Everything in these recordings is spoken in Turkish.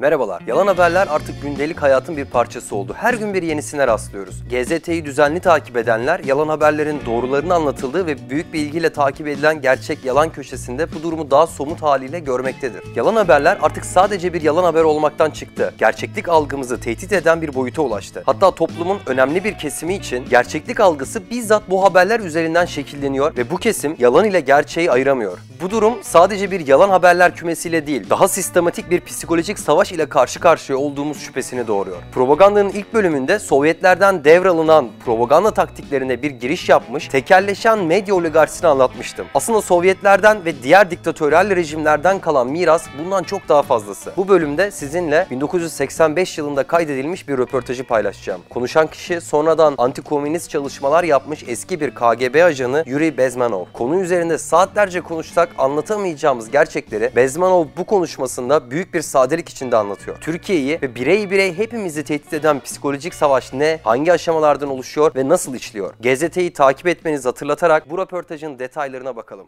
Merhabalar. Yalan haberler artık gündelik hayatın bir parçası oldu. Her gün bir yenisine rastlıyoruz. GZT'yi düzenli takip edenler yalan haberlerin doğrularını anlatıldığı ve büyük bir ilgiyle takip edilen gerçek yalan köşesinde bu durumu daha somut haliyle görmektedir. Yalan haberler artık sadece bir yalan haber olmaktan çıktı. Gerçeklik algımızı tehdit eden bir boyuta ulaştı. Hatta toplumun önemli bir kesimi için gerçeklik algısı bizzat bu haberler üzerinden şekilleniyor ve bu kesim yalan ile gerçeği ayıramıyor. Bu durum sadece bir yalan haberler kümesiyle değil, daha sistematik bir psikolojik savaş ile karşı karşıya olduğumuz şüphesini doğuruyor. Propagandanın ilk bölümünde Sovyetlerden devralınan propaganda taktiklerine bir giriş yapmış, tekerleşen medya oligarşisini anlatmıştım. Aslında Sovyetlerden ve diğer diktatörel rejimlerden kalan miras bundan çok daha fazlası. Bu bölümde sizinle 1985 yılında kaydedilmiş bir röportajı paylaşacağım. Konuşan kişi sonradan antikomünist çalışmalar yapmış eski bir KGB ajanı Yuri Bezmenov. Konu üzerinde saatlerce konuşsak anlatamayacağımız gerçekleri Bezmenov bu konuşmasında büyük bir sadelik içinde anlatıyor. Türkiye'yi ve birey birey hepimizi tehdit eden psikolojik savaş ne, hangi aşamalardan oluşuyor ve nasıl işliyor? GZT'yi takip etmenizi hatırlatarak bu röportajın detaylarına bakalım.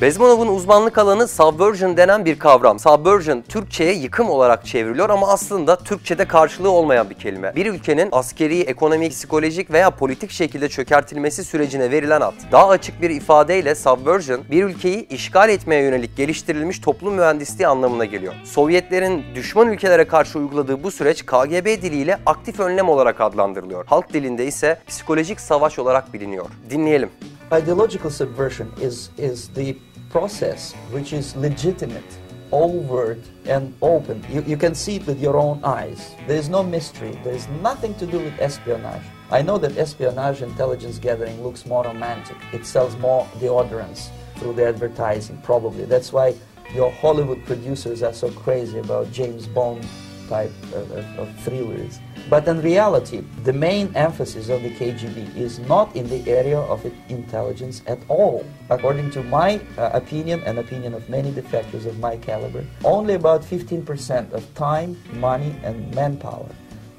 Bezmanov'un uzmanlık alanı subversion denen bir kavram. Subversion Türkçe'ye yıkım olarak çevriliyor ama aslında Türkçe'de karşılığı olmayan bir kelime. Bir ülkenin askeri, ekonomik, psikolojik veya politik şekilde çökertilmesi sürecine verilen ad. Daha açık bir ifadeyle subversion bir ülkeyi işgal etmeye yönelik geliştirilmiş toplum mühendisliği anlamına geliyor. Sovyetlerin düşman ülkelere karşı uyguladığı bu süreç KGB diliyle aktif önlem olarak adlandırılıyor. Halk dilinde ise psikolojik savaş olarak biliniyor. Dinleyelim. Ideological subversion is, is the process which is legitimate, overt, and open. You, you can see it with your own eyes. There is no mystery. There is nothing to do with espionage. I know that espionage intelligence gathering looks more romantic. It sells more deodorants through the advertising, probably. That's why your Hollywood producers are so crazy about James Bond type of, of, of thrillers. But in reality, the main emphasis of the KGB is not in the area of intelligence at all. According to my uh, opinion and opinion of many defectors of my caliber, only about 15% of time, money, and manpower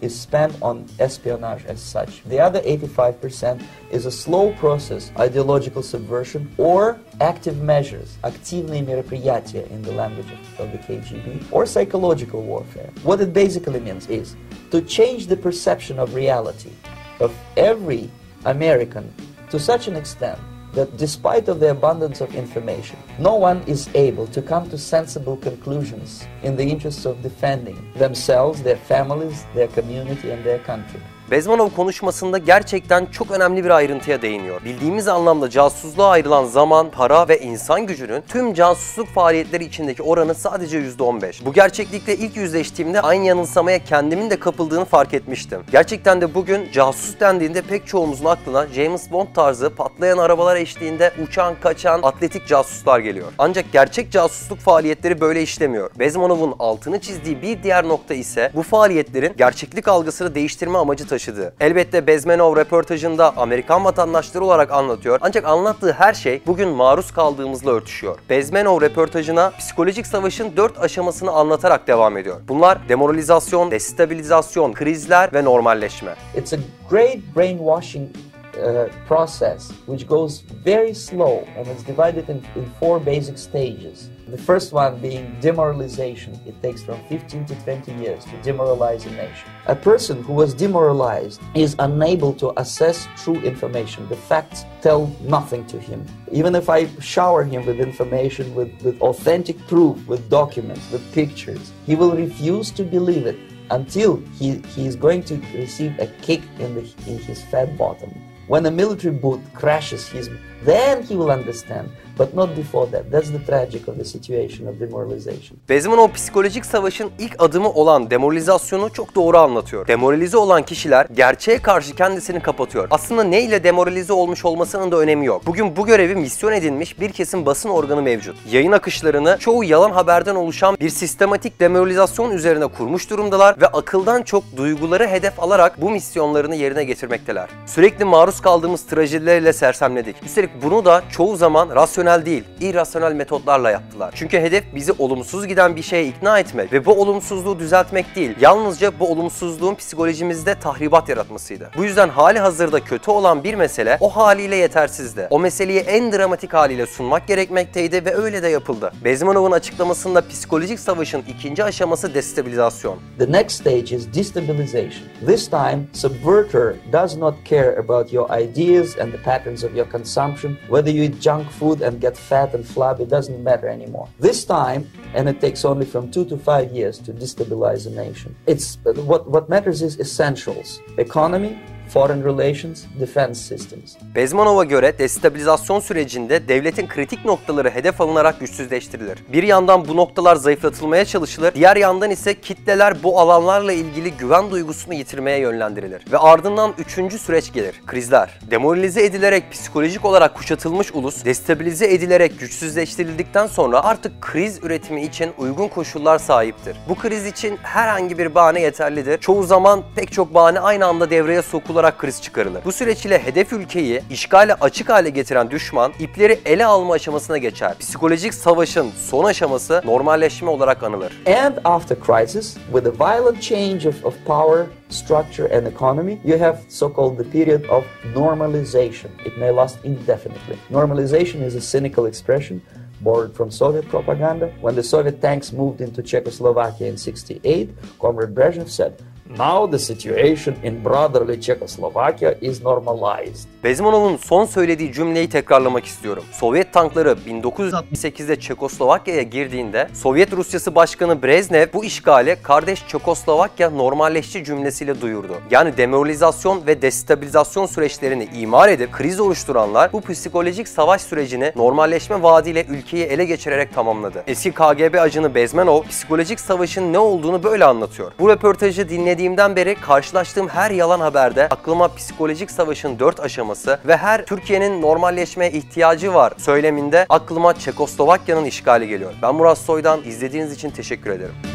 is spent on espionage as such. The other 85% is a slow process, ideological subversion, or active measures, активные мероприятия in the language of, of the KGB, or psychological warfare. What it basically means is to change the perception of reality of every American to such an extent that despite of the abundance of information, no one is able to come to sensible conclusions in the interests of defending themselves, their families, their community and their country. Bezmanov konuşmasında gerçekten çok önemli bir ayrıntıya değiniyor. Bildiğimiz anlamda casusluğa ayrılan zaman, para ve insan gücünün tüm casusluk faaliyetleri içindeki oranı sadece %15. Bu gerçeklikle ilk yüzleştiğimde aynı yanılsamaya kendimin de kapıldığını fark etmiştim. Gerçekten de bugün casus dendiğinde pek çoğumuzun aklına James Bond tarzı patlayan arabalar eşliğinde uçan, kaçan, atletik casuslar geliyor. Ancak gerçek casusluk faaliyetleri böyle işlemiyor. Bezmanov'un altını çizdiği bir diğer nokta ise bu faaliyetlerin gerçeklik algısını değiştirme amacı taşıyor taşıdı. Elbette Bezmenov röportajında Amerikan vatandaşları olarak anlatıyor ancak anlattığı her şey bugün maruz kaldığımızla örtüşüyor. Bezmenov röportajına psikolojik savaşın dört aşamasını anlatarak devam ediyor. Bunlar demoralizasyon, destabilizasyon, krizler ve normalleşme. It's a great brainwashing uh, process which goes very slow and it's divided in, in four basic stages. The first one being demoralization. It takes from 15 to 20 years to demoralize a nation. A person who was demoralized is unable to assess true information. The facts tell nothing to him. Even if I shower him with information, with, with authentic proof, with documents, with pictures, he will refuse to believe it until he, he is going to receive a kick in, the, in his fat bottom. When a military boot crashes his, then he will understand. But not before that. That's the tragic of the situation of demoralization. Bezmanov psikolojik savaşın ilk adımı olan demoralizasyonu çok doğru anlatıyor. Demoralize olan kişiler gerçeğe karşı kendisini kapatıyor. Aslında ne ile demoralize olmuş olmasının da önemi yok. Bugün bu görevi misyon edinmiş bir kesim basın organı mevcut. Yayın akışlarını çoğu yalan haberden oluşan bir sistematik demoralizasyon üzerine kurmuş durumdalar ve akıldan çok duyguları hedef alarak bu misyonlarını yerine getirmekteler. Sürekli maruz kaldığımız trajedilerle sersemledik. Üstelik bunu da çoğu zaman rasyonel değil, irrasyonel metotlarla yaptılar. Çünkü hedef bizi olumsuz giden bir şeye ikna etmek ve bu olumsuzluğu düzeltmek değil, yalnızca bu olumsuzluğun psikolojimizde tahribat yaratmasıydı. Bu yüzden hali hazırda kötü olan bir mesele o haliyle yetersizdi. O meseleyi en dramatik haliyle sunmak gerekmekteydi ve öyle de yapıldı. Bezmanov'un açıklamasında psikolojik savaşın ikinci aşaması destabilizasyon. The next stage is destabilization. This time, subverter does not care about your ideas and the patterns of your consumption. Whether you eat junk food and get fat and flabby it doesn't matter anymore. This time, and it takes only from two to five years to destabilize a nation. It's what what matters is essentials: economy, foreign relations, defense systems. Bezmanov'a göre destabilizasyon sürecinde devletin kritik noktaları hedef alınarak güçsüzleştirilir. Bir yandan bu noktalar zayıflatılmaya çalışılır, diğer yandan ise kitleler bu alanlarla ilgili güven duygusunu yitirmeye yönlendirilir. Ve ardından üçüncü süreç gelir, krizler. Demoralize edilerek psikolojik olarak kuşatılmış ulus, destabilize edilerek güçsüzleştirildikten sonra artık kriz üretimi için uygun koşullar sahiptir. Bu kriz için herhangi bir bahane yeterlidir. Çoğu zaman pek çok bahane aynı anda devreye sokulur olarak kriz çıkarılır. Bu süreç ile hedef ülkeyi işgale açık hale getiren düşman ipleri ele alma aşamasına geçer. Psikolojik savaşın son aşaması normalleşme olarak anılır. And after crisis, with a violent change of, of power, structure and economy, you have so-called the period of normalization. It may last indefinitely. Normalization is a cynical expression borrowed from Soviet propaganda. When the Soviet tanks moved into Czechoslovakia in 68, Comrade Brezhnev said, Now the situation in brotherly Czechoslovakia is normalized. Bezmanov'un son söylediği cümleyi tekrarlamak istiyorum. Sovyet tankları 1968'de Çekoslovakya'ya girdiğinde Sovyet Rusyası Başkanı Brezhnev bu işgale kardeş Çekoslovakya normalleşti cümlesiyle duyurdu. Yani demoralizasyon ve destabilizasyon süreçlerini imar edip kriz oluşturanlar bu psikolojik savaş sürecini normalleşme vaadiyle ülkeyi ele geçirerek tamamladı. Eski KGB ajanı Bezmenov psikolojik savaşın ne olduğunu böyle anlatıyor. Bu röportajı dinlediğimden beri karşılaştığım her yalan haberde aklıma psikolojik savaşın 4 aşaması ve her Türkiye'nin normalleşmeye ihtiyacı var söyleminde aklıma Çekoslovakya'nın işgali geliyor. Ben Murat Soydan izlediğiniz için teşekkür ederim.